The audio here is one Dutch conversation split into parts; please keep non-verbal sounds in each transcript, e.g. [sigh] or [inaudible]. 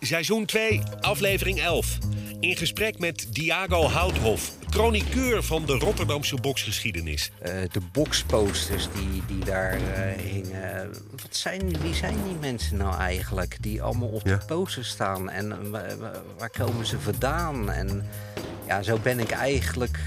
Seizoen 2, aflevering 11. In gesprek met Diago Houthof, chroniqueur van de Rotterdamse boksgeschiedenis. Eh, de boxposters die, die daar eh, hingen. Wat zijn, wie zijn die mensen nou eigenlijk? Die allemaal op Ja. de posters staan. En eh, wa- wa- waar komen ze vandaan? En ja, zo ben ik eigenlijk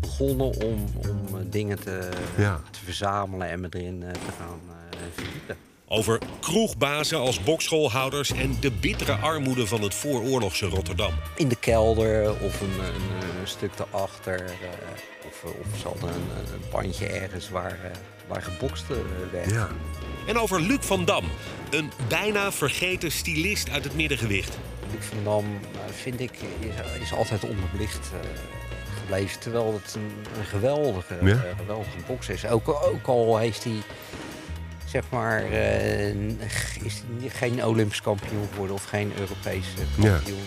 begonnen om, om eh, dingen te, Ja. te verzamelen en me erin eh, te gaan eh, verdiepen. Over kroegbazen als bokschoolhouders en de bittere armoede van het vooroorlogse Rotterdam. In de kelder of een, een, een stuk daarachter. eh, of, of ze hadden een, een pandje ergens waar, eh, waar gebokst eh, werd. Ja. En over Luc van Dam, een bijna vergeten stylist uit het middengewicht. Luc van Dam, eh, vind ik, is, is altijd onderbelicht eh, gebleven. Terwijl het een, een geweldige, Ja. eh, geweldige bokser is. Ook, ook al heeft hij, zeg maar, eh, is geen Olympisch kampioen geworden of geen Europees Ja. kampioen.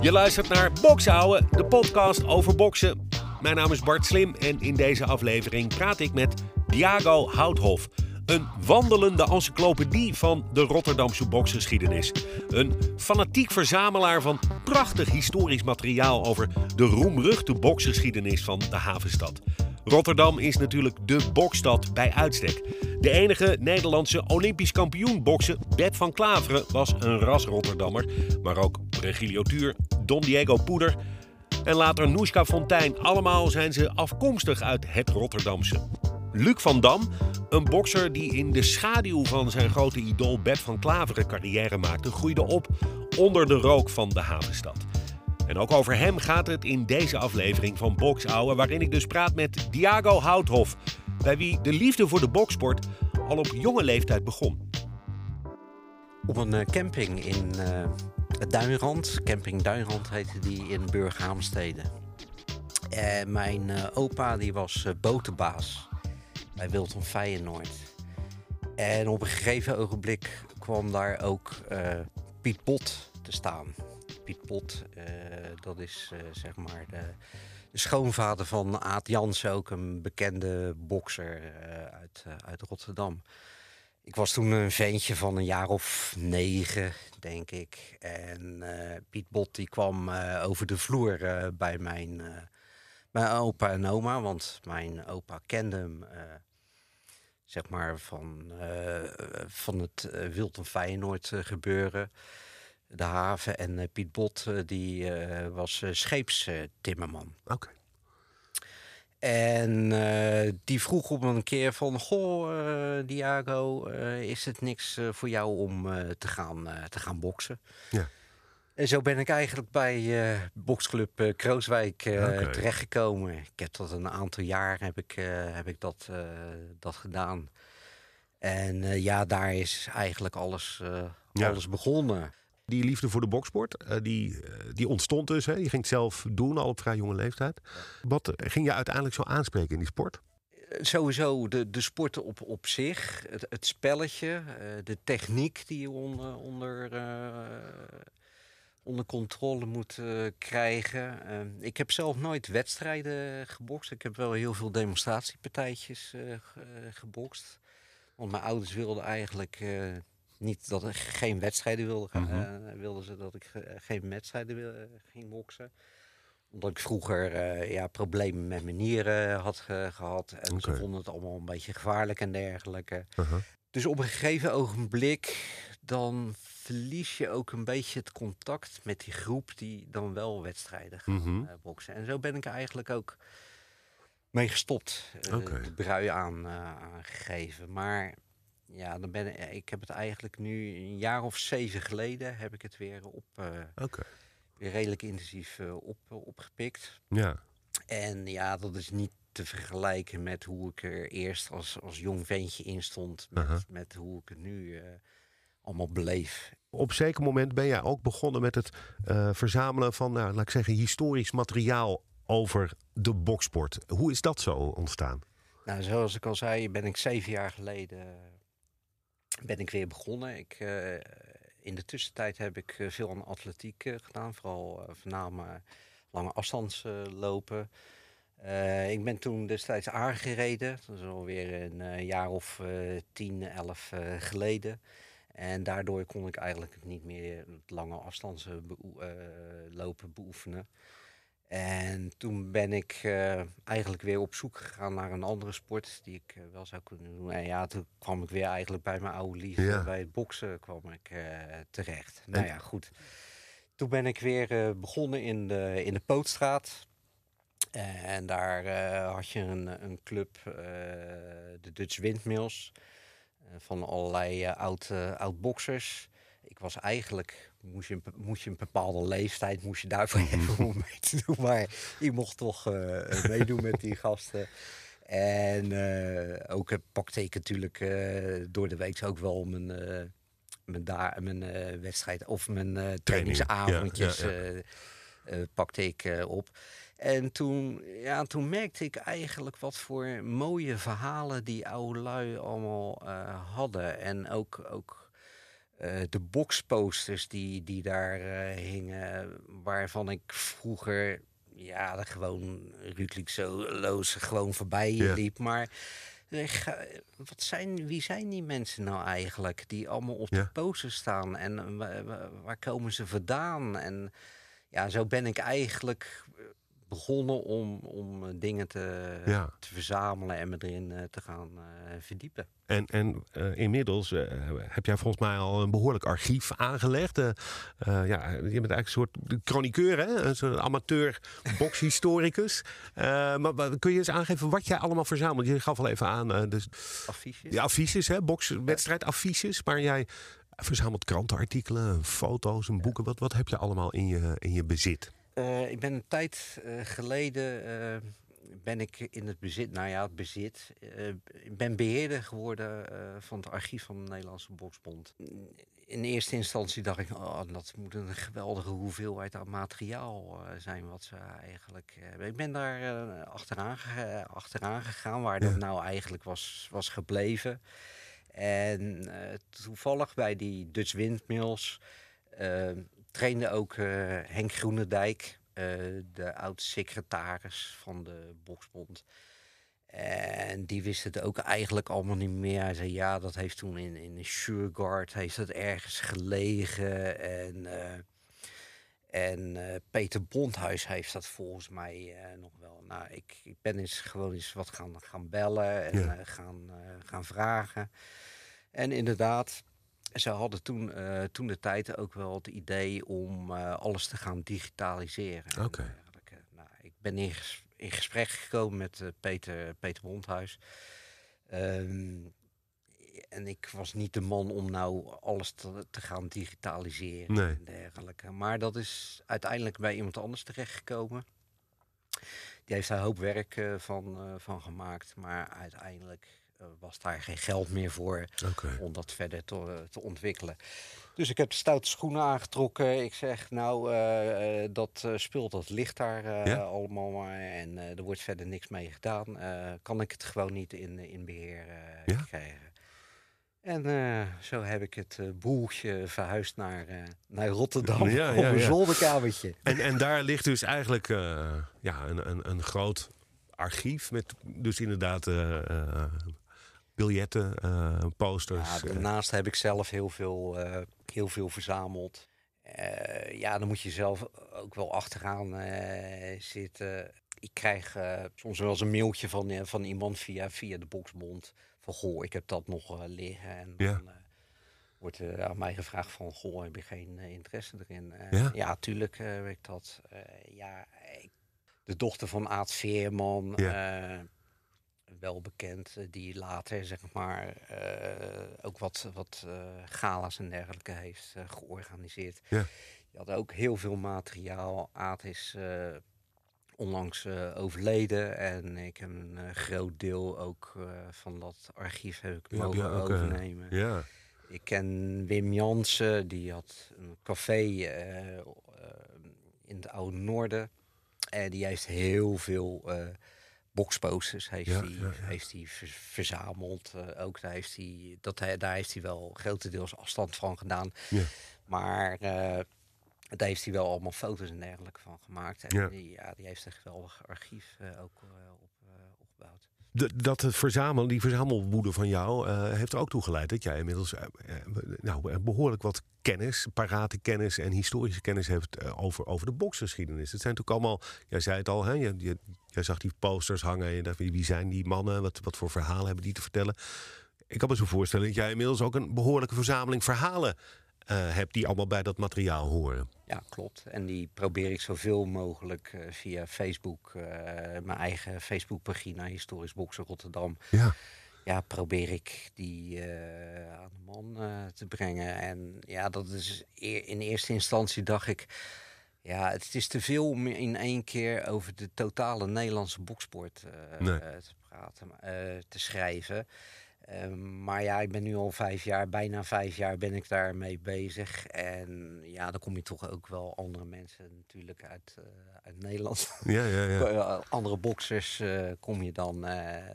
Je luistert naar Boksouwen, de podcast over boksen. Mijn naam is Bart Slim en in deze aflevering praat ik met Diago Houthof. Een wandelende encyclopedie van de Rotterdamse boksgeschiedenis. Een fanatiek verzamelaar van prachtig historisch materiaal over de roemruchte boksgeschiedenis van de havenstad. Rotterdam is natuurlijk de bokstad bij uitstek. De enige Nederlandse Olympisch kampioen boksen, Beb van Klaveren, was een ras Rotterdammer. Maar ook Regilio Tuur, Don Diego Poeder en later Noeska Fontijn. Allemaal zijn ze afkomstig uit het Rotterdamse. Luc van Dam, een bokser die in de schaduw van zijn grote idool Beb van Klaveren carrière maakte, groeide op onder de rook van de havenstad. En ook over hem gaat het in deze aflevering van Boksouwe, waarin ik dus praat met Diago Houthof, bij wie de liefde voor de boksport al op jonge leeftijd begon. Op een eh, camping in het Duinrand, camping Duinrand heette die in Burghaamstede. Mijn eh, opa die was botenbaas bij Wilton Feyenoord. En op een gegeven ogenblik kwam daar ook eh, Piet Bot te staan. Piet Bot, eh, dat is eh, zeg maar de, de schoonvader van Aad Jansen, ook een bekende bokser uit, uit Rotterdam. Ik was toen een ventje van een jaar of negen, denk ik. En Piet Bot die kwam over de vloer bij mijn, mijn opa en oma. Want mijn opa kende hem, zeg maar, van, eh, van het uh, Wilton Feyenoord eh, gebeuren. De haven. En eh, Piet Bot eh, die eh, was eh, scheepstimmerman. Oké. En eh, die vroeg op een keer van... Goh, eh, Diago, eh, is het niks eh, voor jou om eh, te, gaan, eh, te gaan boksen? Ja. En zo ben ik eigenlijk bij eh boksclub eh, Krooswijk eh, terechtgekomen. Ik heb dat een aantal jaar heb ik, heb ik dat, dat gedaan. En ja, daar is eigenlijk alles, Ja. alles begonnen. Die liefde voor de boksport, die, die ontstond dus. Hè? Je ging het zelf doen al op vrij jonge leeftijd. Wat ging je uiteindelijk zo aanspreken in die sport? Sowieso de, de sport op, op zich, het, het spelletje, de techniek die je onder, onder, onder controle moet eh, krijgen. Eh, ik heb zelf nooit wedstrijden gebokst. Ik heb wel heel veel demonstratiepartijtjes eh, gebokst. Want mijn ouders wilden eigenlijk niet dat ik geen wedstrijden wilde gaan. eh, wilden ze dat ik ge- geen wedstrijden wil- ging boksen omdat ik vroeger ja, problemen met mijn nieren had ge- gehad. En ze vonden het allemaal een beetje gevaarlijk en dergelijke. Uh-huh. Dus op een gegeven ogenblik dan verlies je ook een beetje het contact met die groep die dan wel wedstrijden gaan Mhm. eh, boksen. En zo ben ik er eigenlijk ook mee gestopt. eh. De brui aan, eh, aangegeven. Maar ja, dan ben ik, ik heb het eigenlijk nu een jaar of zeven geleden heb ik het weer op weer redelijk intensief op, opgepikt. Ja. En ja, dat is niet te vergelijken met hoe ik er eerst als, als jong ventje in stond. Met, Aha. met hoe ik het nu allemaal beleef. Op zeker moment ben jij ook begonnen met het eh, verzamelen van, nou, laat ik zeggen, historisch materiaal over de boksport. Hoe is dat zo ontstaan? Nou, zoals ik al zei, ben ik zeven jaar geleden eh, ben ik weer begonnen. Ik, eh, in de tussentijd heb ik veel aan atletiek gedaan. Vooral voornamelijk lange afstandslopen. ik ben toen destijds aangereden. Dat is alweer een jaar of tien, elf geleden. En daardoor kon ik eigenlijk niet meer het lange afstandslopen beoefenen. En toen ben ik uh, eigenlijk weer op zoek gegaan naar een andere sport die ik uh, wel zou kunnen doen. En ja, toen kwam ik weer eigenlijk bij mijn oude liefde, ja. bij het boksen kwam ik uh, terecht. Nou ja, goed. Toen ben ik weer begonnen in de, in de Pootstraat. En daar had je een, een club, de Dutch Windmills, van allerlei oud, oud boxers ik was eigenlijk, moest je, moest je een bepaalde leeftijd, moest je daarvoor [laughs] hebben om mee te doen. Maar ik mocht toch uh, meedoen met die gasten. En uh, ook pakte ik natuurlijk uh, door de week ook wel mijn, mijn, daar, mijn wedstrijd of mijn trainingsavondjes ja, ja, pakte ik op. En toen, ja, toen merkte ik eigenlijk wat voor mooie verhalen die oude lui allemaal hadden. En ook, ook uh, de boxposters die, die daar uh, hingen, waarvan ik vroeger ja, gewoon loos gewoon voorbij liep. Maar wat zijn, wie zijn die mensen nou eigenlijk die allemaal op de posters staan? En waar komen ze vandaan? En ja, zo ben ik eigenlijk begonnen om, om eh, dingen te, te verzamelen en me erin eh, te gaan uh, verdiepen. En, en uh, inmiddels heb jij volgens mij al een behoorlijk archief aangelegd. ja, je bent eigenlijk een soort chroniqueur, hè? een soort amateur boxhistoricus. maar, maar, kun je eens aangeven wat jij allemaal verzamelt? Je gaf al even aan. dus, affiches? Ja, affiches, hè? boxwedstrijdaffiches. Maar jij verzamelt krantenartikelen, foto's en boeken. Wat, wat heb je allemaal in je, in je bezit? Uh, ik ben een tijd uh, geleden uh, ben ik in het bezit, nou ja, het bezit. ik ben beheerder geworden van het archief van de Nederlandse Boksbond. In eerste instantie dacht ik, oh, dat moet een geweldige hoeveelheid aan materiaal zijn wat ze eigenlijk hebben. Ik ben daar achteraan, achteraan gegaan waar dat nou eigenlijk was, was gebleven. En toevallig bij die Dutch Windmills trainde ook uh, Henk Groenendijk, uh, de oud-secretaris van de Boksbond. En die wist het ook eigenlijk allemaal niet meer. Hij zei, ja, dat heeft toen in, in Sureguard, heeft dat ergens gelegen. En, uh, en Peter Bondhuis heeft dat volgens mij nog wel. Nou, ik, ik ben eens gewoon eens wat gaan, gaan bellen en ja. gaan, gaan vragen. En inderdaad, ze hadden toen, uh, toen de tijd ook wel het idee om uh, alles te gaan digitaliseren. Oké. Okay. Nou, ik ben in, ges in, gesprek gekomen met Peter, Peter Bondhuis. Um, en ik was niet de man om nou alles te, te gaan digitaliseren nee. en dergelijke. Maar dat is uiteindelijk bij iemand anders terechtgekomen. Die heeft daar een hoop werk uh, van, van gemaakt. Maar uiteindelijk eh, was daar geen geld meer voor om dat verder te, te, ontwikkelen. Dus ik heb de stoute schoenen aangetrokken. Ik zeg, nou, uh, dat spul dat ligt daar allemaal maar. En er wordt verder niks mee gedaan. kan ik het gewoon niet in, in beheer ja? krijgen. En zo heb ik het boeltje verhuisd naar, naar Rotterdam ja, op een zolderkamertje. En, en daar ligt dus eigenlijk ja, een, een, een groot archief met dus inderdaad biljetten, uh, posters. Ja, eh. daarnaast heb ik zelf heel veel, uh, heel veel verzameld. ja, dan moet je zelf ook wel achteraan zitten. Ik krijg soms wel eens een mailtje van, van iemand via, via de Boxbond. Van goh, ik heb dat nog liggen. En ja. dan wordt er aan mij gevraagd van goh, heb je geen interesse erin? ja? ja, tuurlijk heb ik dat. ja, ik, de dochter van Aad Veerman. Ja wel bekend, eh, die later zeg maar uh, ook wat, wat uh, galas en dergelijke heeft georganiseerd. Ja. Die had ook heel veel materiaal. Aad is onlangs overleden en ik heb een groot deel ook van dat archief heb ik mogen ja, overnemen. ja. Ik ken Wim Jansen, die had een café in het Oude Noorden. En die heeft heel veel boxposters heeft hij heeft hij verzameld. Uh, ook daar heeft hij, dat hij, daar heeft hij wel grotendeels afstand van gedaan. Ja. Maar uh, Daar heeft hij wel allemaal foto's en dergelijke van gemaakt. En Ja. Die, ja, die heeft een geweldig archief eh, ook eh, op, eh, opgebouwd. De- dat verzamelen, die verzamelwoede van jou, eh, heeft er ook toe geleid dat jij inmiddels eh, eh, nou, behoorlijk wat kennis, parate kennis en historische kennis eh, over, over de boksgeschiedenis. Het zijn natuurlijk allemaal, jij zei het al, hè, je, je, jij zag die posters hangen en je dacht, wie wie zijn die mannen, wat, wat voor verhalen hebben die te vertellen. Ik kan me zo voorstellen dat jij inmiddels ook een behoorlijke verzameling verhalen eh, hebt die allemaal bij dat materiaal horen. Ja, klopt. En die probeer ik zoveel mogelijk eh, via Facebook, eh, mijn eigen Facebookpagina Historisch Boksen Rotterdam. Ja. Ja, probeer ik die aan de man te brengen. En ja, dat is in eerste instantie dacht ik. Ja, het is te veel om in één keer over de totale Nederlandse boksport Nee. te praten, te schrijven. Ehm, maar ja, ik ben nu al vijf jaar, bijna vijf jaar ben ik daarmee bezig. En ja, dan kom je toch ook wel andere mensen natuurlijk uit, eh, uit Nederland. [laughs] Ja, ja, ja. Eh, andere boxers eh, kom je dan,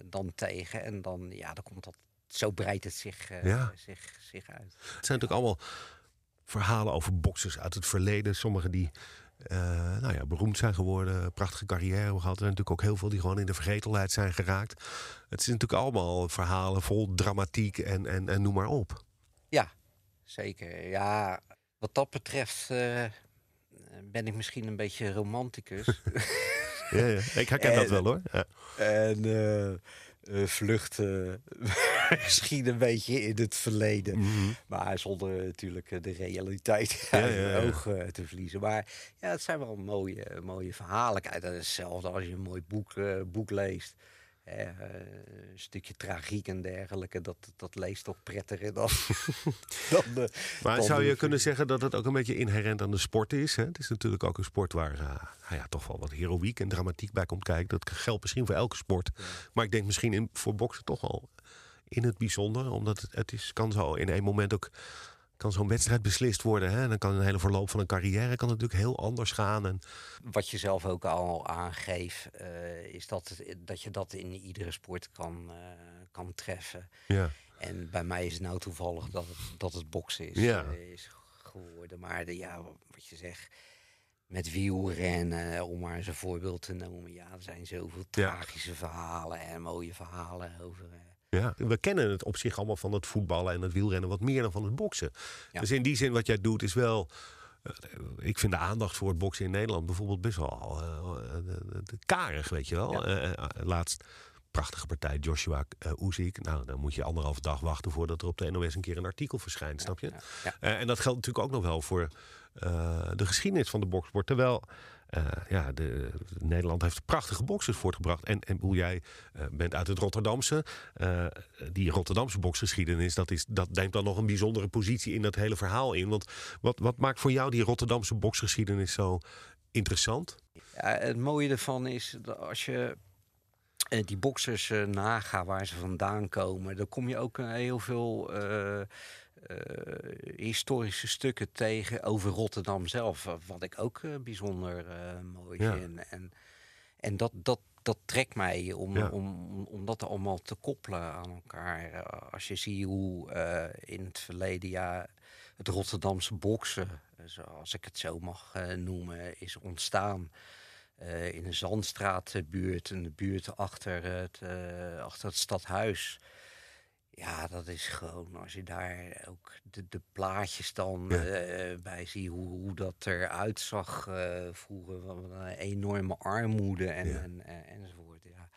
dan tegen. En dan, ja, dan komt dat, zo breidt het zich, Ja. zich, zich uit. Het zijn natuurlijk allemaal verhalen over boxers uit het verleden. Sommigen die eh, nou ja, beroemd zijn geworden, prachtige carrière hebben gehad. Er zijn natuurlijk ook heel veel die gewoon in de vergetelheid zijn geraakt. Het zijn natuurlijk allemaal verhalen vol dramatiek en, en, en noem maar op. Ja, zeker. Ja, wat dat betreft eh, ben ik misschien een beetje romanticus. [laughs] Ja, ja. Ik herken dat [laughs] wel hoor. Ja. en eh, eh, vluchten [laughs] misschien een beetje in het verleden. Mhm. Maar zonder natuurlijk eh, de realiteit [laughs] Ja, uit ja, de ja. ogen te verliezen. Maar ja, het zijn wel mooie, mooie verhalen. Kijk, dat is hetzelfde als je een mooi boek, eh, boek leest. Eh, een stukje tragiek en dergelijke, dat, dat leest toch prettiger dan... [laughs] dan de, Maar dan zou de- je kunnen zeggen dat het ook een beetje inherent aan de sport is? Hè? Het is natuurlijk ook een sport waar eh, nou ja, toch wel wat heroïek en dramatiek bij komt kijken. Dat geldt misschien voor elke sport. Maar ik denk misschien in, voor boksen toch wel in het bijzonder. Omdat het, het is, kan zo in één moment ook kan zo'n wedstrijd beslist worden. Hè? En dan kan een hele verloop van een carrière kan natuurlijk heel anders gaan. En, Wat je zelf ook al aangeeft, eh, is dat, dat je dat in iedere sport kan, eh, kan treffen. ja. En bij mij is het nou toevallig dat het, dat het boksen is, Ja. eh, is geworden. Maar de, ja, wat je zegt, met wielrennen, om maar eens een voorbeeld te noemen. Ja, er zijn zoveel tragische verhalen en mooie verhalen over. Ja, we kennen het op zich allemaal van het voetballen en het wielrennen wat meer dan van het boksen. Ja. Dus in die zin wat jij doet is wel. eh, Ik vind de aandacht voor het boksen in Nederland bijvoorbeeld best wel de- karig, weet je wel. Ja. Laatst prachtige partij Joshua uh, Usyk. Nou, dan moet je anderhalve dag wachten voordat er op de NOS een keer een artikel verschijnt, snap je? ja, ja. En dat geldt natuurlijk ook nog wel voor de geschiedenis van de boksport. Terwijl eh, ja, de, Nederland heeft prachtige boksers voortgebracht. En, en hoe jij eh, bent uit het Rotterdamse. eh, die Rotterdamse boksgeschiedenis, dat, is, dat neemt dan nog een bijzondere positie in dat hele verhaal in. Want wat, wat maakt voor jou die Rotterdamse boksgeschiedenis zo interessant? Ja, het mooie ervan is dat als je die boxers eh, nagaat waar ze vandaan komen, dan kom je ook heel veel historische stukken tegen over Rotterdam zelf. wa- Wat ik ook eh, bijzonder eh, mooi Ja. vind. En, en dat, dat, dat trekt mij om, Ja. om, om, dat allemaal te koppelen aan elkaar. Eh, als je ziet hoe eh, in het verleden jaar het Rotterdamse boksen, eh, zoals ik het zo mag eh, noemen, is ontstaan. Eh, in de Zandstraatbuurt, in de buurt achter het, eh, achter het stadhuis. Ja, dat is gewoon, als je daar ook de, de plaatjes dan Ja. eh, bij ziet, hoe, hoe dat eruit zag eh, vroeger. Wat een enorme armoede en, Ja. en, en, enzovoort. Ja.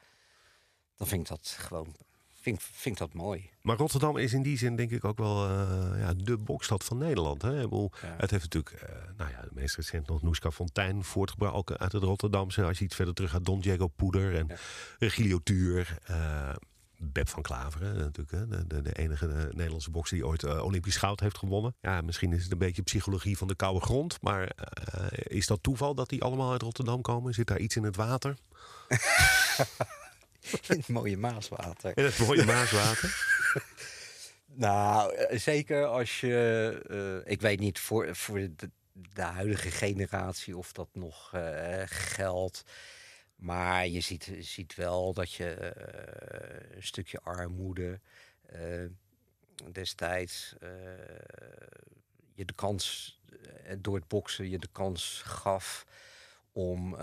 Dan vind ik dat gewoon, vind, vind ik dat mooi. Maar Rotterdam is in die zin denk ik ook wel eh, ja, de bokstad van Nederland. Hè? Bedoel, Ja. Het heeft natuurlijk, nou ja, de meest recent nog Noeska Fontijn voortgebracht, ook uit het Rotterdamse. Als je iets verder terug gaat, Don Diego Poeder en Ja. Regilio Tuur. Beb van Klaveren, natuurlijk, hè? De, de, de enige eh, Nederlandse bokser die ooit eh, Olympisch goud heeft gewonnen. Ja, misschien is het een beetje psychologie van de koude grond. Maar eh, is dat toeval dat die allemaal uit Rotterdam komen? Zit daar iets in het water? [laughs] In het mooie Maaswater. In het mooie Maaswater? [laughs] Nou, eh, zeker als je. eh, ik weet niet voor, voor de, de huidige generatie of dat nog eh, geldt. Maar je ziet, ziet wel dat je eh, een stukje armoede. eh, destijds. eh, je de kans, door het boksen, je de kans gaf om,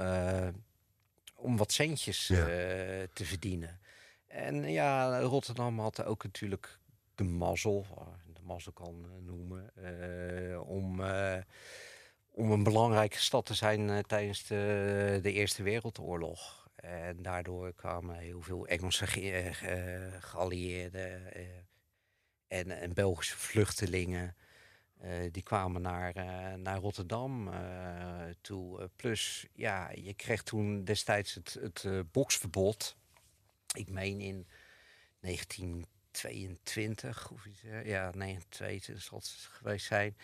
om wat centjes Ja. te verdienen. En ja, Rotterdam had ook natuurlijk de mazzel, de mazzel kan noemen, om, om een belangrijke stad te zijn eh, tijdens de, Eerste Wereldoorlog. En daardoor kwamen heel veel Engelse ge- eh, eh, geallieerden en, en Belgische vluchtelingen. die kwamen naar, naar Rotterdam toe. Plus, ja, je kreeg toen destijds het, het boksverbod. Ik meen in 1922 of iets. Ja, 1922 zal het geweest zijn.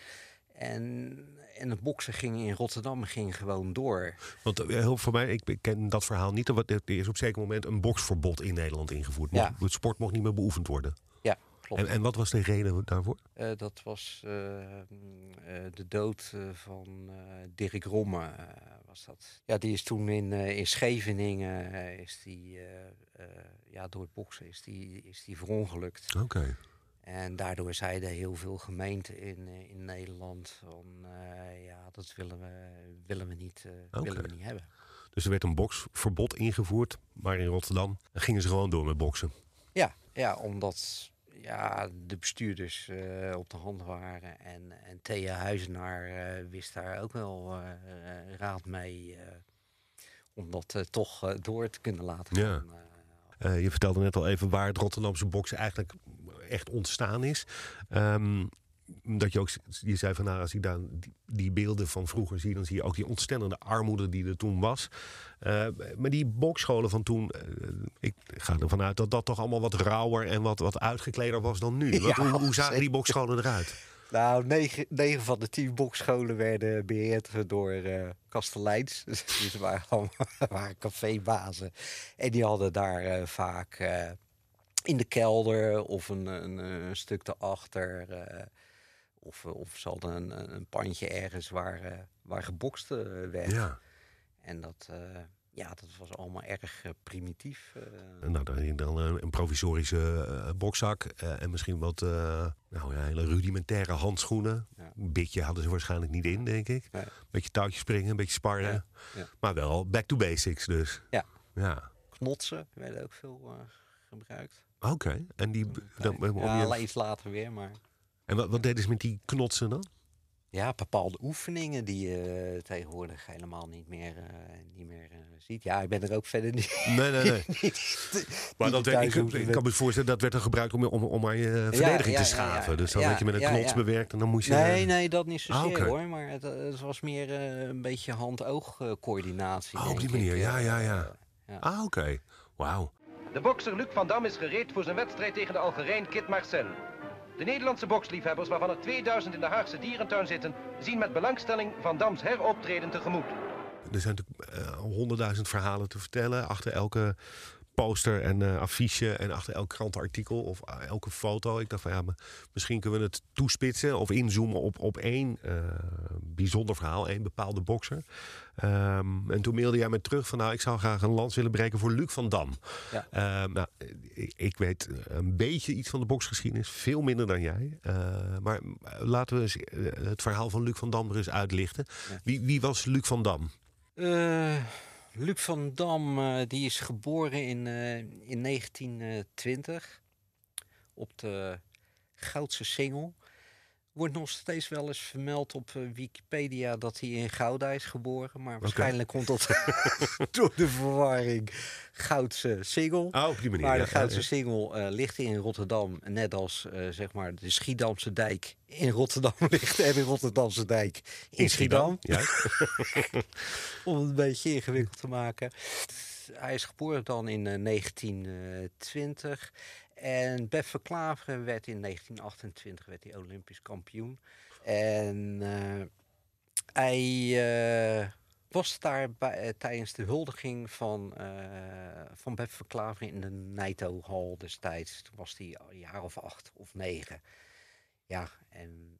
En, en het boksen ging in Rotterdam ging gewoon door. Want eh, heel voor mij, ik ken dat verhaal niet. Er is op een zeker moment een boksverbod in Nederland ingevoerd. Mocht- Ja. Het sport mocht niet meer beoefend worden. Ja, klopt. En, en wat was de reden daarvoor? Eh, dat was eh, de dood van eh, Dirk Romme. was dat. Ja, die is toen in, in Scheveningen is die, ja, door het boksen is die, is die verongelukt. Oké. En daardoor zeiden heel veel gemeenten in, eh, in Nederland van eh, ja, dat willen we, willen we, niet, eh, willen we niet hebben. Dus er werd een boksverbod ingevoerd. Maar in Rotterdam gingen ze gewoon door met boksen. Ja, ja omdat ja, de bestuurders op de hand waren. En, en Thea Huizenaar wist daar ook wel raad mee. om dat toch door te kunnen laten Ja. gaan. Eh, je vertelde net al even waar het Rotterdamse boksen eigenlijk echt ontstaan is. Ehm, dat je ook, je zei van nou, als ik dan die, beelden van vroeger zie, dan zie je ook die ontstellende armoede die er toen was. Eh, maar die bokscholen van toen, eh, ik ga ervan uit dat dat toch allemaal wat rauwer en wat, wat uitgekleder was dan nu. [laughs] Ja, hoe, hoe zagen die bokscholen eruit? Nou, negen, negen van de tien bokscholen werden beheerd door eh kasteleins. [laughs] Dus ze waren, allemaal, [laughs] waren cafébazen. En die hadden daar vaak in de kelder of een, een, een stuk daarachter. eh of, of ze hadden een, een pandje ergens waar, eh, waar gebokst eh, werd. Ja. En dat, eh, ja, dat was allemaal erg eh, primitief. eh. Nou, dan, dan een, een provisorische eh, bokzak eh, en misschien wat eh, nou, ja, hele rudimentaire handschoenen. Ja. Een bitje hadden ze waarschijnlijk niet in, denk ik. Nee. Beetje touwtjes springen, een beetje sparren. Ja. Maar wel back to basics dus. Ja. Ja, Knotsen werden ook veel eh, gebruikt. Oké. En, die, dan, om ja, je- la- iets later weer, maar... en wat, wat deden ze met die knotsen dan? Ja, bepaalde oefeningen die je tegenwoordig helemaal niet meer, eh, niet meer eh, ziet. Ja, ik ben er ook verder niet. Nee, nee, nee. [laughs] niet Maar dat werd, ik, ik kan me voorstellen, dat werd dan gebruid om, om, om aan je verdediging ja, te schaven. ja. Dus dan werd je met een knots bewerkt en dan moest je... Nee, nee, dat niet zozeer Ah, hoor. Maar het, eh, het was meer eh, een beetje hand-oog-coördinatie. Oh, op die ik, manier. Ja, eh, ja, ja. ja. Ah, oké. Wauw. De bokser Luc van Dam is gereed voor zijn wedstrijd tegen de Algerijn Kit Marcel. De Nederlandse boksliefhebbers, waarvan er 2000 in de Haagse dierentuin zitten, zien met belangstelling Van Dams heroptreden tegemoet. Er zijn natuurlijk eh, honderdduizend verhalen te vertellen. Achter elke poster en eh, affiche en achter elk krantenartikel of eh, elke foto. Ik dacht van ja, maar misschien kunnen we het toespitsen of inzoomen op, op één eh, bijzonder verhaal, één bepaalde bokser. Ehm, en toen mailde jij me terug van nou, ik zou graag een lans willen breken voor Luc van Dam. Ja. Ehm, nou, ik, ik weet een beetje iets van de boksgeschiedenis, veel minder dan jij. Eh, maar laten we eens het verhaal van Luc van Dam er eens uitlichten. Ja. Wie, wie was Luc van Dam? Eh, Luc van Dam eh, die is geboren in, eh, in 1920 op de Goudse Singel. Wordt nog steeds wel eens vermeld op eh, Wikipedia dat hij in Gouda is geboren. Maar waarschijnlijk komt dat [laughs] door de verwarring Goudse Singel. Oh, op die manier. Maar ja, de Goudse ja, Singel eh, ligt in Rotterdam, net als eh, zeg maar de Schiedamse dijk in Rotterdam [laughs] ligt en de Rotterdamse dijk in, Schiedam. Juist. [laughs] Om het een beetje ingewikkeld te maken. Hij is geboren dan in eh, 1920. En Beffe Klaveren werd in 1928 werd hij Olympisch kampioen. En eh, hij eh, was daar bij, eh, tijdens de huldiging van, eh van Klaveren in de Nijto-hal destijds. Toen was hij een jaar of acht of negen. Ja, en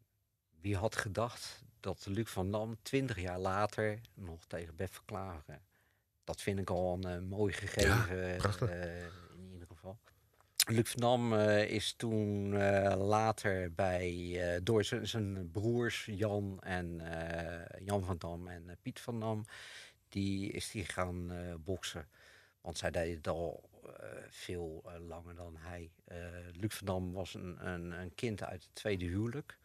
wie had gedacht dat Luc van Dam 20 jaar later nog tegen Bef Verklaren. Dat vind ik al een mooi gegeven. prachtig. eh, in ieder geval. Luc van Dam eh, is toen eh, later bij, eh, door zijn broers Jan en Jan van Dam en Piet van Dam, die is die gaan boksen. Want zij deden het al veel langer dan hij. Luc van Dam was een, een, een, kind uit het tweede huwelijk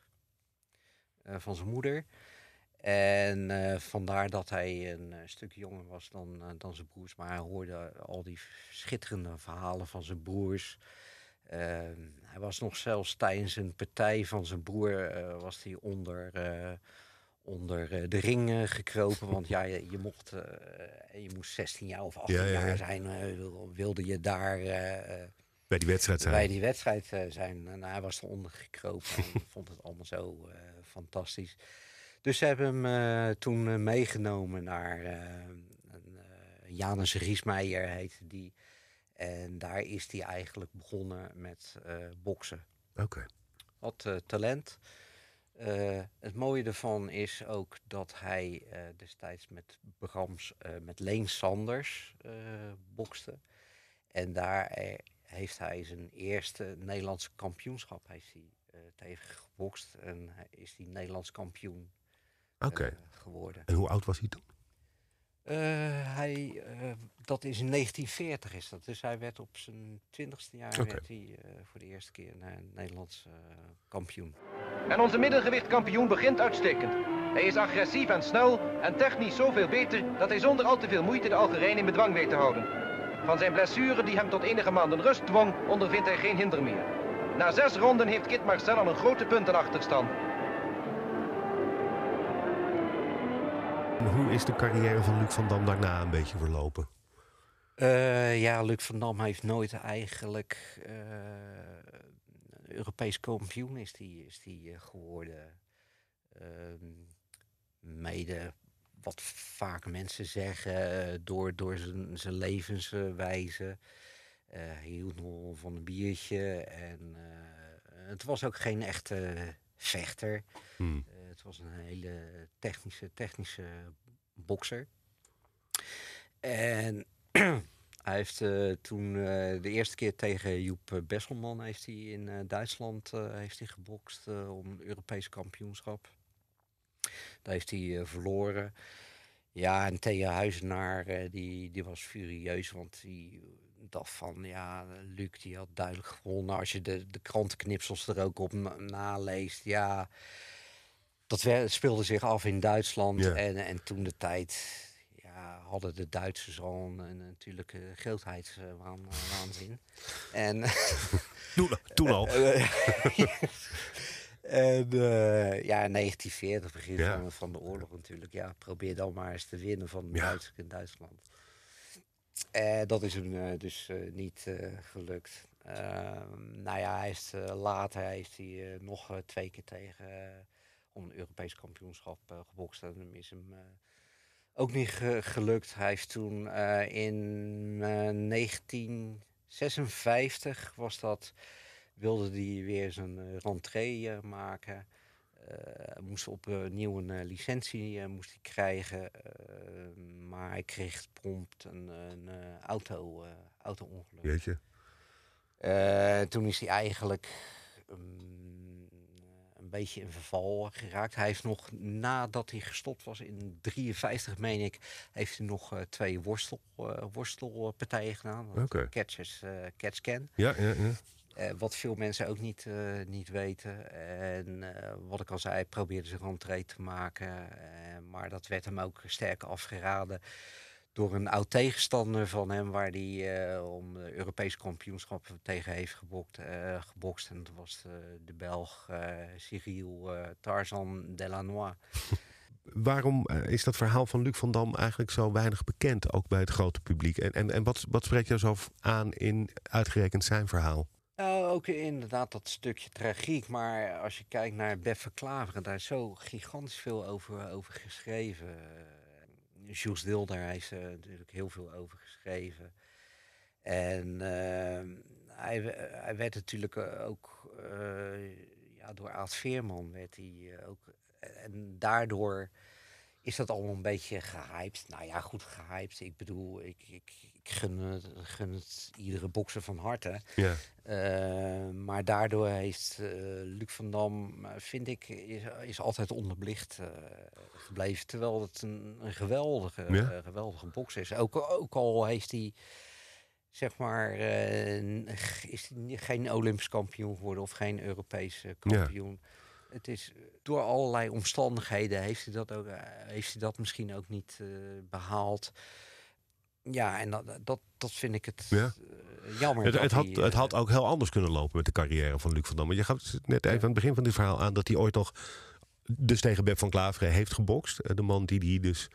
van zijn moeder. En vandaar dat hij een stuk jonger was dan, dan zijn broers. Maar hij hoorde al die schitterende verhalen van zijn broers. Ehm, hij was nog zelfs tijdens een partij van zijn broer was hij onder, onder de ring gekropen. Want ja, je, je mocht, je moest 16 jaar of 18 jaar zijn, wilde je daar bij die wedstrijd zijn. Bij die wedstrijd zijn. En hij was eronder gekropen en vond het allemaal zo fantastisch. Dus ze hebben hem toen meegenomen naar Janus Riesmeijer heette die. En daar is hij eigenlijk begonnen met boksen. Oké. Uh, talent. Uh, het mooie ervan is ook dat hij destijds met Brams, met Leen Sanders bokste. En daar heeft hij zijn eerste Nederlandse kampioenschap heeft hij, tegen gebokst. En is hij Nederlands kampioen okay. geworden. En hoe oud was hij toen? Uh, hij, uh, dat is in 1940 is dat. Dus hij werd op zijn twintigste jaar okay. werd hij, uh, voor de eerste keer een Nederlands kampioen. En onze middengewichtkampioen begint uitstekend. Hij is agressief en snel en technisch zoveel beter dat hij zonder al te veel moeite de Algerijn in bedwang weet te houden. Van zijn blessure die hem tot enige maanden rust dwong, ondervindt hij geen hinder meer. Na zes ronden heeft Kit Marcel al een grote puntenachterstand. Hoe is de carrière van Luc van Dam daarna een beetje verlopen? Uh, ja, Luc van Dam heeft nooit eigenlijk uh, Europees kampioen is die, is die uh, geworden. Ehm, mede wat vaak mensen zeggen door, door zijn, zijn levenswijze. hij hield nog van een biertje en het was ook geen echte vechter. Hmm. Het was een hele technische, technische bokser. En [clears throat] hij heeft uh, toen uh, de eerste keer tegen Joep Besselman heeft hij in Duitsland heeft hij gebokst om het Europese kampioenschap. Daar heeft hij verloren. Ja, en Thea Huizenaar die, die was furieus, want die dacht van ja, Luc die had duidelijk gewonnen. Als je de, de krantenknipsels er ook op naleest, ja dat speelde zich af in Duitsland. En, en toen de tijd ja, hadden de Duitsers al een, een natuurlijke grootheidswaanzin. en toen, [laughs] toen al. [laughs] en uh, ja, 1940, begin van, van, de oorlog natuurlijk. Ja, probeer dan maar eens te winnen van ja. Duitsers in Duitsland. Uh, dat is hem uh, dus niet gelukt. Ehm, nou ja, hij is, later heeft hij nog twee keer tegen om een Europees kampioenschap uh, gebokst. En is hem uh, ook niet ge gelukt. Hij heeft toen uh, in 1956 was dat, wilde hij weer zijn rentree maken. moest opnieuw een licentie moest hij krijgen. maar hij kreeg prompt een, een auto, auto-ongeluk. Weet je? toen is hij eigenlijk... Um, een beetje in verval geraakt. Hij heeft nog, nadat hij gestopt was in 53, meen ik, heeft hij nog uh, twee worstel, uh, worstelpartijen gedaan. Okay. Catchers, uh, catch can. Ja, ja, ja. Wat veel mensen ook niet, niet weten. En wat ik al zei, probeerde zich rentree te maken. maar dat werd hem ook sterk afgeraden door een oud tegenstander van hem, waar hij uh, om de Europese kampioenschap tegen heeft gebokt, uh, gebokst. En dat was de, de Belg uh, Cyril Tarzan Delanois. [laughs] Waarom is dat verhaal van Luc van Dam eigenlijk zo weinig bekend, ook bij het grote publiek? En, en, en wat, wat spreekt jou zo aan in uitgerekend zijn verhaal? Nou, ook inderdaad dat stukje tragiek. Maar als je kijkt naar Beffe Klaveren, daar is zo gigantisch veel over, over geschreven. Jules Dilder heeft er natuurlijk heel veel over geschreven. En ehm, hij, hij, werd natuurlijk eh, ook uh, ja, door Aad Veerman werd hij eh, ook. En daardoor is dat allemaal een beetje gehyped. Nou ja, goed gehyped. Ik bedoel, ik, ik gun, het, gun het iedere bokser van harte. Ja. Uh, maar daardoor heeft uh, Luc van Dam, vind ik, is, is altijd onderbelicht uh, gebleven. Terwijl het een, een geweldige, Ja. geweldige bokser is. Ook, ook al heeft hij, zeg maar, is hij geen Olympisch kampioen geworden of geen Europese kampioen. Het is door allerlei omstandigheden heeft hij dat, ook, heeft hij dat misschien ook niet behaald. Ja, en dat, dat, dat vind ik het Ja. uh, jammer. Het, het, had, het had ook heel anders kunnen lopen met de carrière van Luc van Dam. Maar je gaf net even aan het begin van dit verhaal aan dat hij ooit nog dus tegen Beb van Klaveren heeft gebokst. Eh, De man die hij dus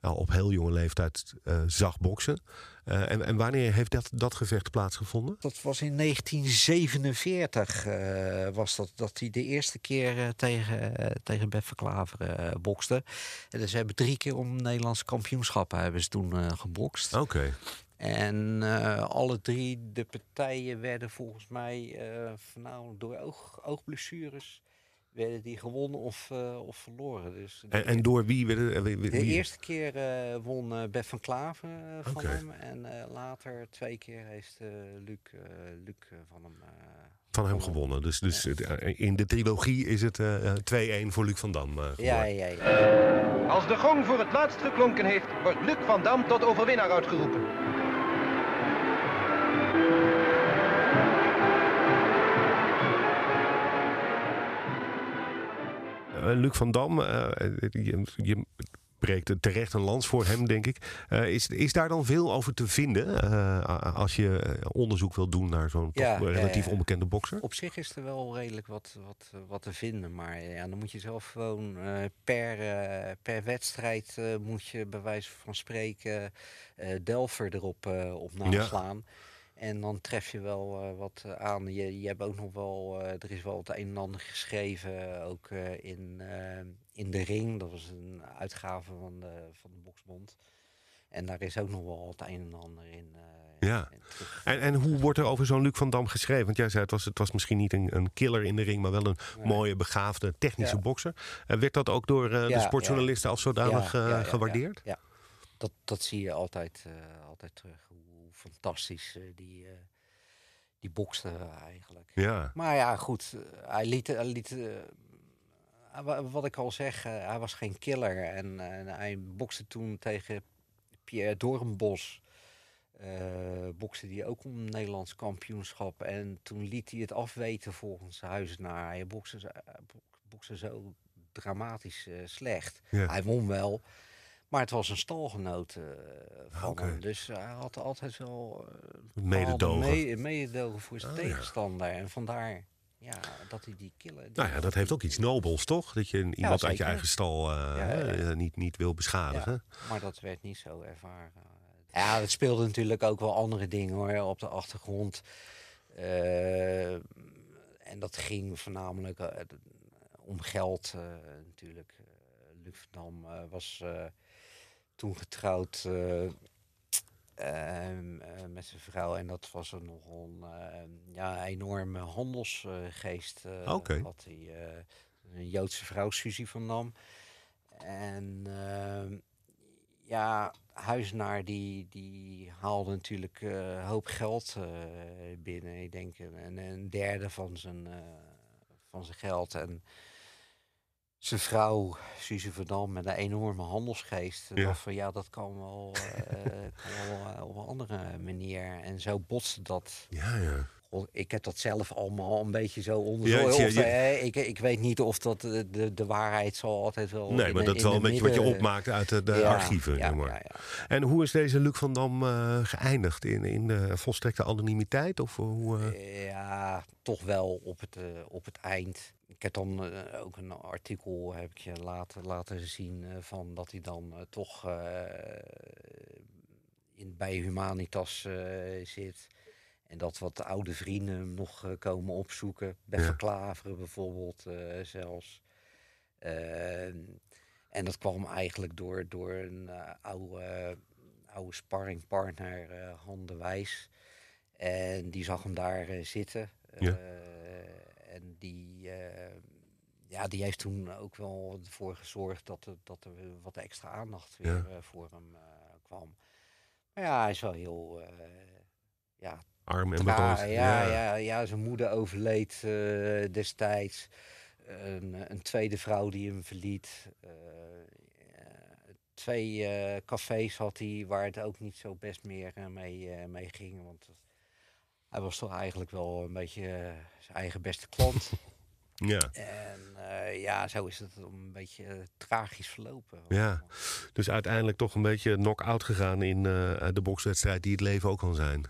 nou, op heel jonge leeftijd uh, zag boksen. Uh, en, en, wanneer heeft dat, dat gevecht plaatsgevonden? Dat was in 1947 uh, was dat, dat hij de eerste keer tegen, tegen Beb van Klaveren bokste. En dus ze hebben drie keer om Nederlandse kampioenschappen hebben ze toen gebokst. Oké. Okay. En uh, alle drie de partijen werden volgens mij uh, door oog, oogblessures werden die gewonnen of, uh, of verloren. Dus en, en, door wie werden wie, wie? De eerste keer won Bef van Klaven van okay. hem. En later twee keer heeft Luc, Luc van hem van hem gewonnen. Dus, dus ja. in de trilogie is het uh, 2-1 voor Luc van Dam. Uh, ja, ja, ja. Als de gong voor het laatst geklonken heeft, wordt Luc van Dam tot overwinnaar uitgeroepen. Luc van Dam, je, je, breekt terecht een lans voor hem, denk ik. Uh, is, is daar dan veel over te vinden als je onderzoek wil doen naar zo'n ja, relatief onbekende bokser? Op zich is er wel redelijk wat, wat, wat te vinden. Maar ja, dan moet je zelf gewoon per, per wedstrijd moet je bij wijze van spreken Delver erop op naslaan. Ja. En dan tref je wel uh, wat aan. Je, je hebt ook nog wel, uh, er is wel het een en ander geschreven, ook uh, in, in de ring. Dat was een uitgave van de, van de Boksbond. En daar is ook nog wel het een en ander in. ja. in en, en hoe wordt er over zo'n Luc van Dam geschreven? Want jij zei het was, het was misschien niet een, een killer in de ring, maar wel een Nee. mooie, begaafde, technische Ja. bokser. En werd dat ook door de Ja, sportjournalisten als zodanig Ja, eh, ja, ja, gewaardeerd? Ja, Dat, dat zie je altijd, eh, altijd terug. Fantastisch eh, die, eh, die bokste eigenlijk. Ja. Maar ja, goed. eh, Hij liet, hij liet wat ik al zeg, hij was geen killer. En, en hij bokste toen tegen Pierre Doornbos. eh bokste die ook om een Nederlands kampioenschap. En toen liet hij het afweten volgens Huizenaar. Hij bokste, bokste zo dramatisch slecht. Ja. Hij won wel. Maar het was een stalgenoot eh, van hem. Dus hij had altijd wel eh, Mededogen. mededogen voor zijn Ah, ja. tegenstander. En vandaar ja, dat hij die killen. die- Nou ja, dat heeft ook iets nobels, toch? Dat je iemand uit je eigen stal eh, niet, niet wil beschadigen. Maar dat werd niet zo ervaren. Ja, het speelde natuurlijk ook wel andere dingen hoor, op de achtergrond. En dat ging voornamelijk om geld natuurlijk. Luc van Dam eh, was eh, toen getrouwd eh, ehm, eh, met zijn vrouw. En dat was een eh, ja, enorme handelsgeest. eh, Oké. Had hij een Joodse vrouw, Suzy van Dam. En ehm, ja, Huizenaar die, die haalde natuurlijk een hoop geld binnen. Ik denk een, een derde van zijn, van zijn geld. En zijn vrouw, Suze Verdam, met een enorme handelsgeest. Ja. Van, ja, dat kan wel, eh, [laughs] kan wel eh, op een andere manier. En zo botste dat. Ja, ja. Ik heb dat zelf allemaal een beetje zo Ja, onderzocht. eh, ik, ik weet niet of dat de, de, waarheid zal altijd wel. Nee, maar de- dat is wel een beetje wat je opmaakt uit de, de Ja, archieven. Ja, zeg maar. ja, ja. En hoe is deze Luc van Dam eh, geëindigd? In, in de volstrekte anonimiteit? Of hoe, eh? Ja, toch wel op het, eh, op het eind. Ik heb dan eh, ook een artikel heb ik je laten, laten zien eh, van dat hij dan eh, toch eh, in, bij Humanitas eh, zit. En dat wat oude vrienden hem nog eh, komen opzoeken. Beffe Ja. Klaveren bijvoorbeeld eh, zelfs. Ehm, en dat kwam eigenlijk door, door een eh, oude, oude sparringpartner, eh Han de Wijs. En die zag hem daar zitten. Ja. En die, ja, die heeft toen ook wel ervoor gezorgd dat er, dat er wat extra aandacht weer Ja. voor hem kwam. Maar ja, hij is wel heel... ja, Arm en beroofd. ja, ja. Ja, zijn moeder overleed eh, destijds. Een, een tweede vrouw die hem verliet. Eh, twee eh, cafés had hij waar het ook niet zo best meer mee, mee ging. Want hij was toch eigenlijk wel een beetje zijn eigen beste klant. [laughs] Ja. en ja, zo is het een beetje tragisch verlopen. Ja. Dus uiteindelijk toch een beetje knock-out gegaan in de bokswedstrijd die het leven ook kan zijn.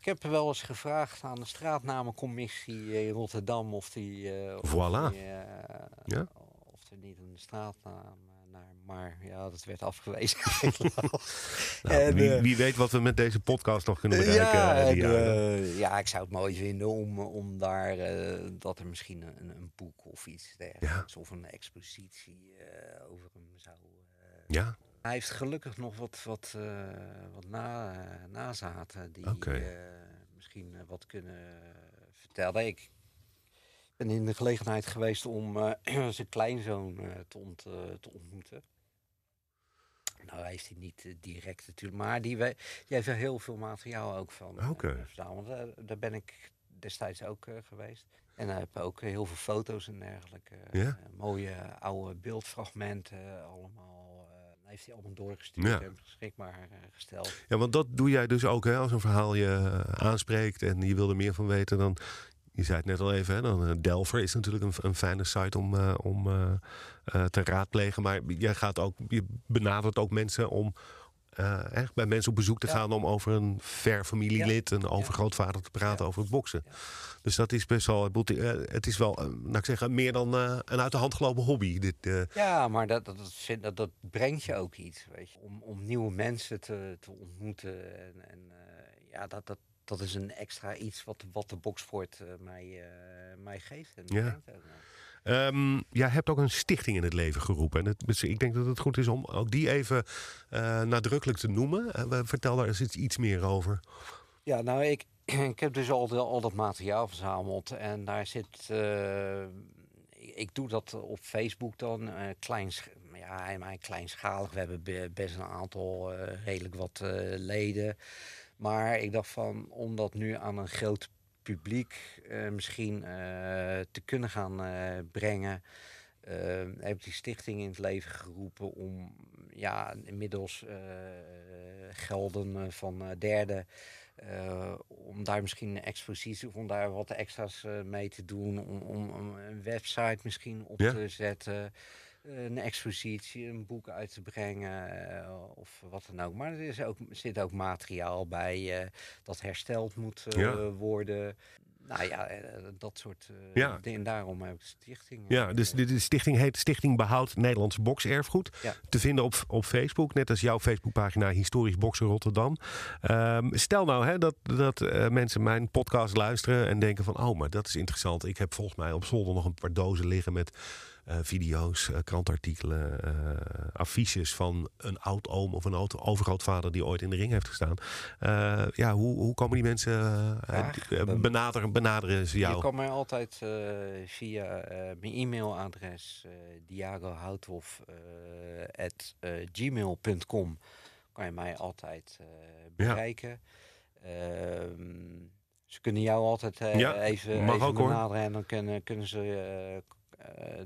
Ik heb wel eens gevraagd aan de straatnamencommissie in Rotterdam of die, eh, of, Voilà. die, eh, Ja. of er niet een straatnaam eh, naar, maar ja, dat werd afgewezen. [laughs] Nou, En, wie, wie weet wat we met deze podcast nog kunnen bereiken. ja, en, ja, ik zou het mooi vinden om, om daar dat er misschien een, een boek of iets dergelijks of een expositie over hem zou. ja, hij heeft gelukkig nog wat, wat, eh, wat na, eh, nazaten die eh, misschien wat kunnen vertellen. Ik ben in de gelegenheid geweest om [clears throat] zijn kleinzoon te, ont, te ontmoeten. Nou, hij heeft hij niet direct natuurlijk, maar die, die heeft er heel veel materiaal ook van Oké. Eh, daar ben ik destijds ook geweest. En hij heeft ook heel veel foto's en dergelijke. Mooie oude beeldfragmenten allemaal. Heeft hij allemaal doorgestuurd Ja. en beschikbaar eh, gesteld. ja, want dat doe jij dus ook hè, als een verhaal je eh, aanspreekt en je wil er meer van weten. Dan, je zei het net al even, hè, dan, eh, Delver is natuurlijk een, een fijne site om, om te raadplegen. Maar jij gaat ook, je benadert ook mensen om eh, bij mensen op bezoek te Ja. gaan om over een ver familielid, een overgrootvader te praten over het boksen. Dus dat is best wel, eh, het is wel, laat ik zeggen, meer dan eh, een uit de hand gelopen hobby. Dit, Ja, maar dat, dat, dat, dat, dat brengt je ook iets, weet je. Om, om nieuwe mensen te, te ontmoeten. En, en ja, dat, dat, dat is een extra iets wat, wat de boksport eh, mij, mij geeft. En Ja. brengt Ehm, jij hebt ook een stichting in het leven geroepen. En het, dus ik denk dat het goed is om ook die even eh, nadrukkelijk te noemen. We- vertel daar eens iets, meer over. Ja, nou, ik, [clears throat] ik heb dus al, al dat materiaal verzameld. En daar zit. eh, ik, doe dat op Facebook dan. kleins, ja, helemaal kleinschalig. We hebben be- best een aantal redelijk wat leden. Maar ik dacht van, om dat nu aan een groot publiek eh, misschien eh, te kunnen gaan eh, brengen. heb ik die stichting in het leven geroepen om ja, inmiddels gelden van derden. om daar misschien een expositie of om daar wat extra's mee te doen. Om, om, om een website misschien op Ja. te zetten. Een expositie, een boek uit te brengen eh, of wat dan ook. Maar er is ook, zit ook materiaal bij eh, dat hersteld moet eh, Ja. worden. Nou ja, dat soort eh, Ja. dingen. Daarom heb ik de stichting. Ja, dus de, de stichting heet Stichting Behoud Nederlands Bokserfgoed. Ja. Te vinden op, op Facebook, net als jouw Facebookpagina Historisch Boksen Rotterdam. Ehm, stel nou hè, dat, dat mensen mijn podcast luisteren en denken van... oh, maar dat is interessant. Ik heb volgens mij op zolder nog een paar dozen liggen met eh, video's, eh, krantartikelen, eh, affiches van een oud-oom of een oud overgrootvader die ooit in de ring heeft gestaan. Ja, hoe, hoe komen die mensen benaderen, benaderen ze jou? Je kan mij altijd via mijn e-mailadres uh, diagohouthof eh, at, eh, gmail.com kan je mij altijd bereiken. Ehm, ze kunnen jou altijd Ja, even, even ook, benaderen en dan kunnen, kunnen ze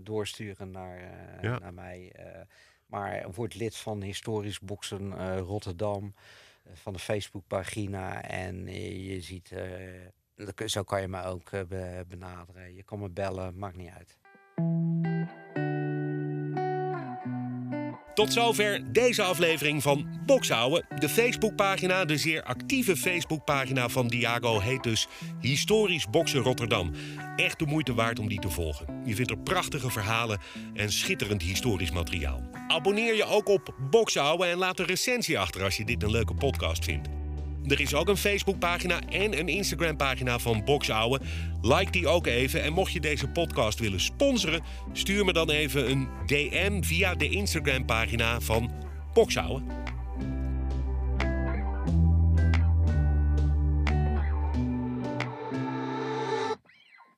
doorsturen naar, eh, Ja. naar mij. eh. maar word lid van Historisch Boksen eh, Rotterdam eh, van de Facebookpagina en eh, je ziet eh, Zo kan je me ook eh, be- benaderen. Je kan me bellen, maakt niet uit. Tot zover deze aflevering van Bokshouden. De Facebookpagina, de zeer actieve Facebookpagina van Diago, heet dus Historisch Boksen Rotterdam. Echt de moeite waard om die te volgen. Je vindt er prachtige verhalen en schitterend historisch materiaal. Abonneer je ook op Bokshouden en laat een recensie achter als je dit een leuke podcast vindt. Er is ook een Facebookpagina en een Instagram-pagina van Boksouwe. Like die ook even. En mocht je deze podcast willen sponsoren, stuur me dan even een DM via de Instagram-pagina van Boksouwe.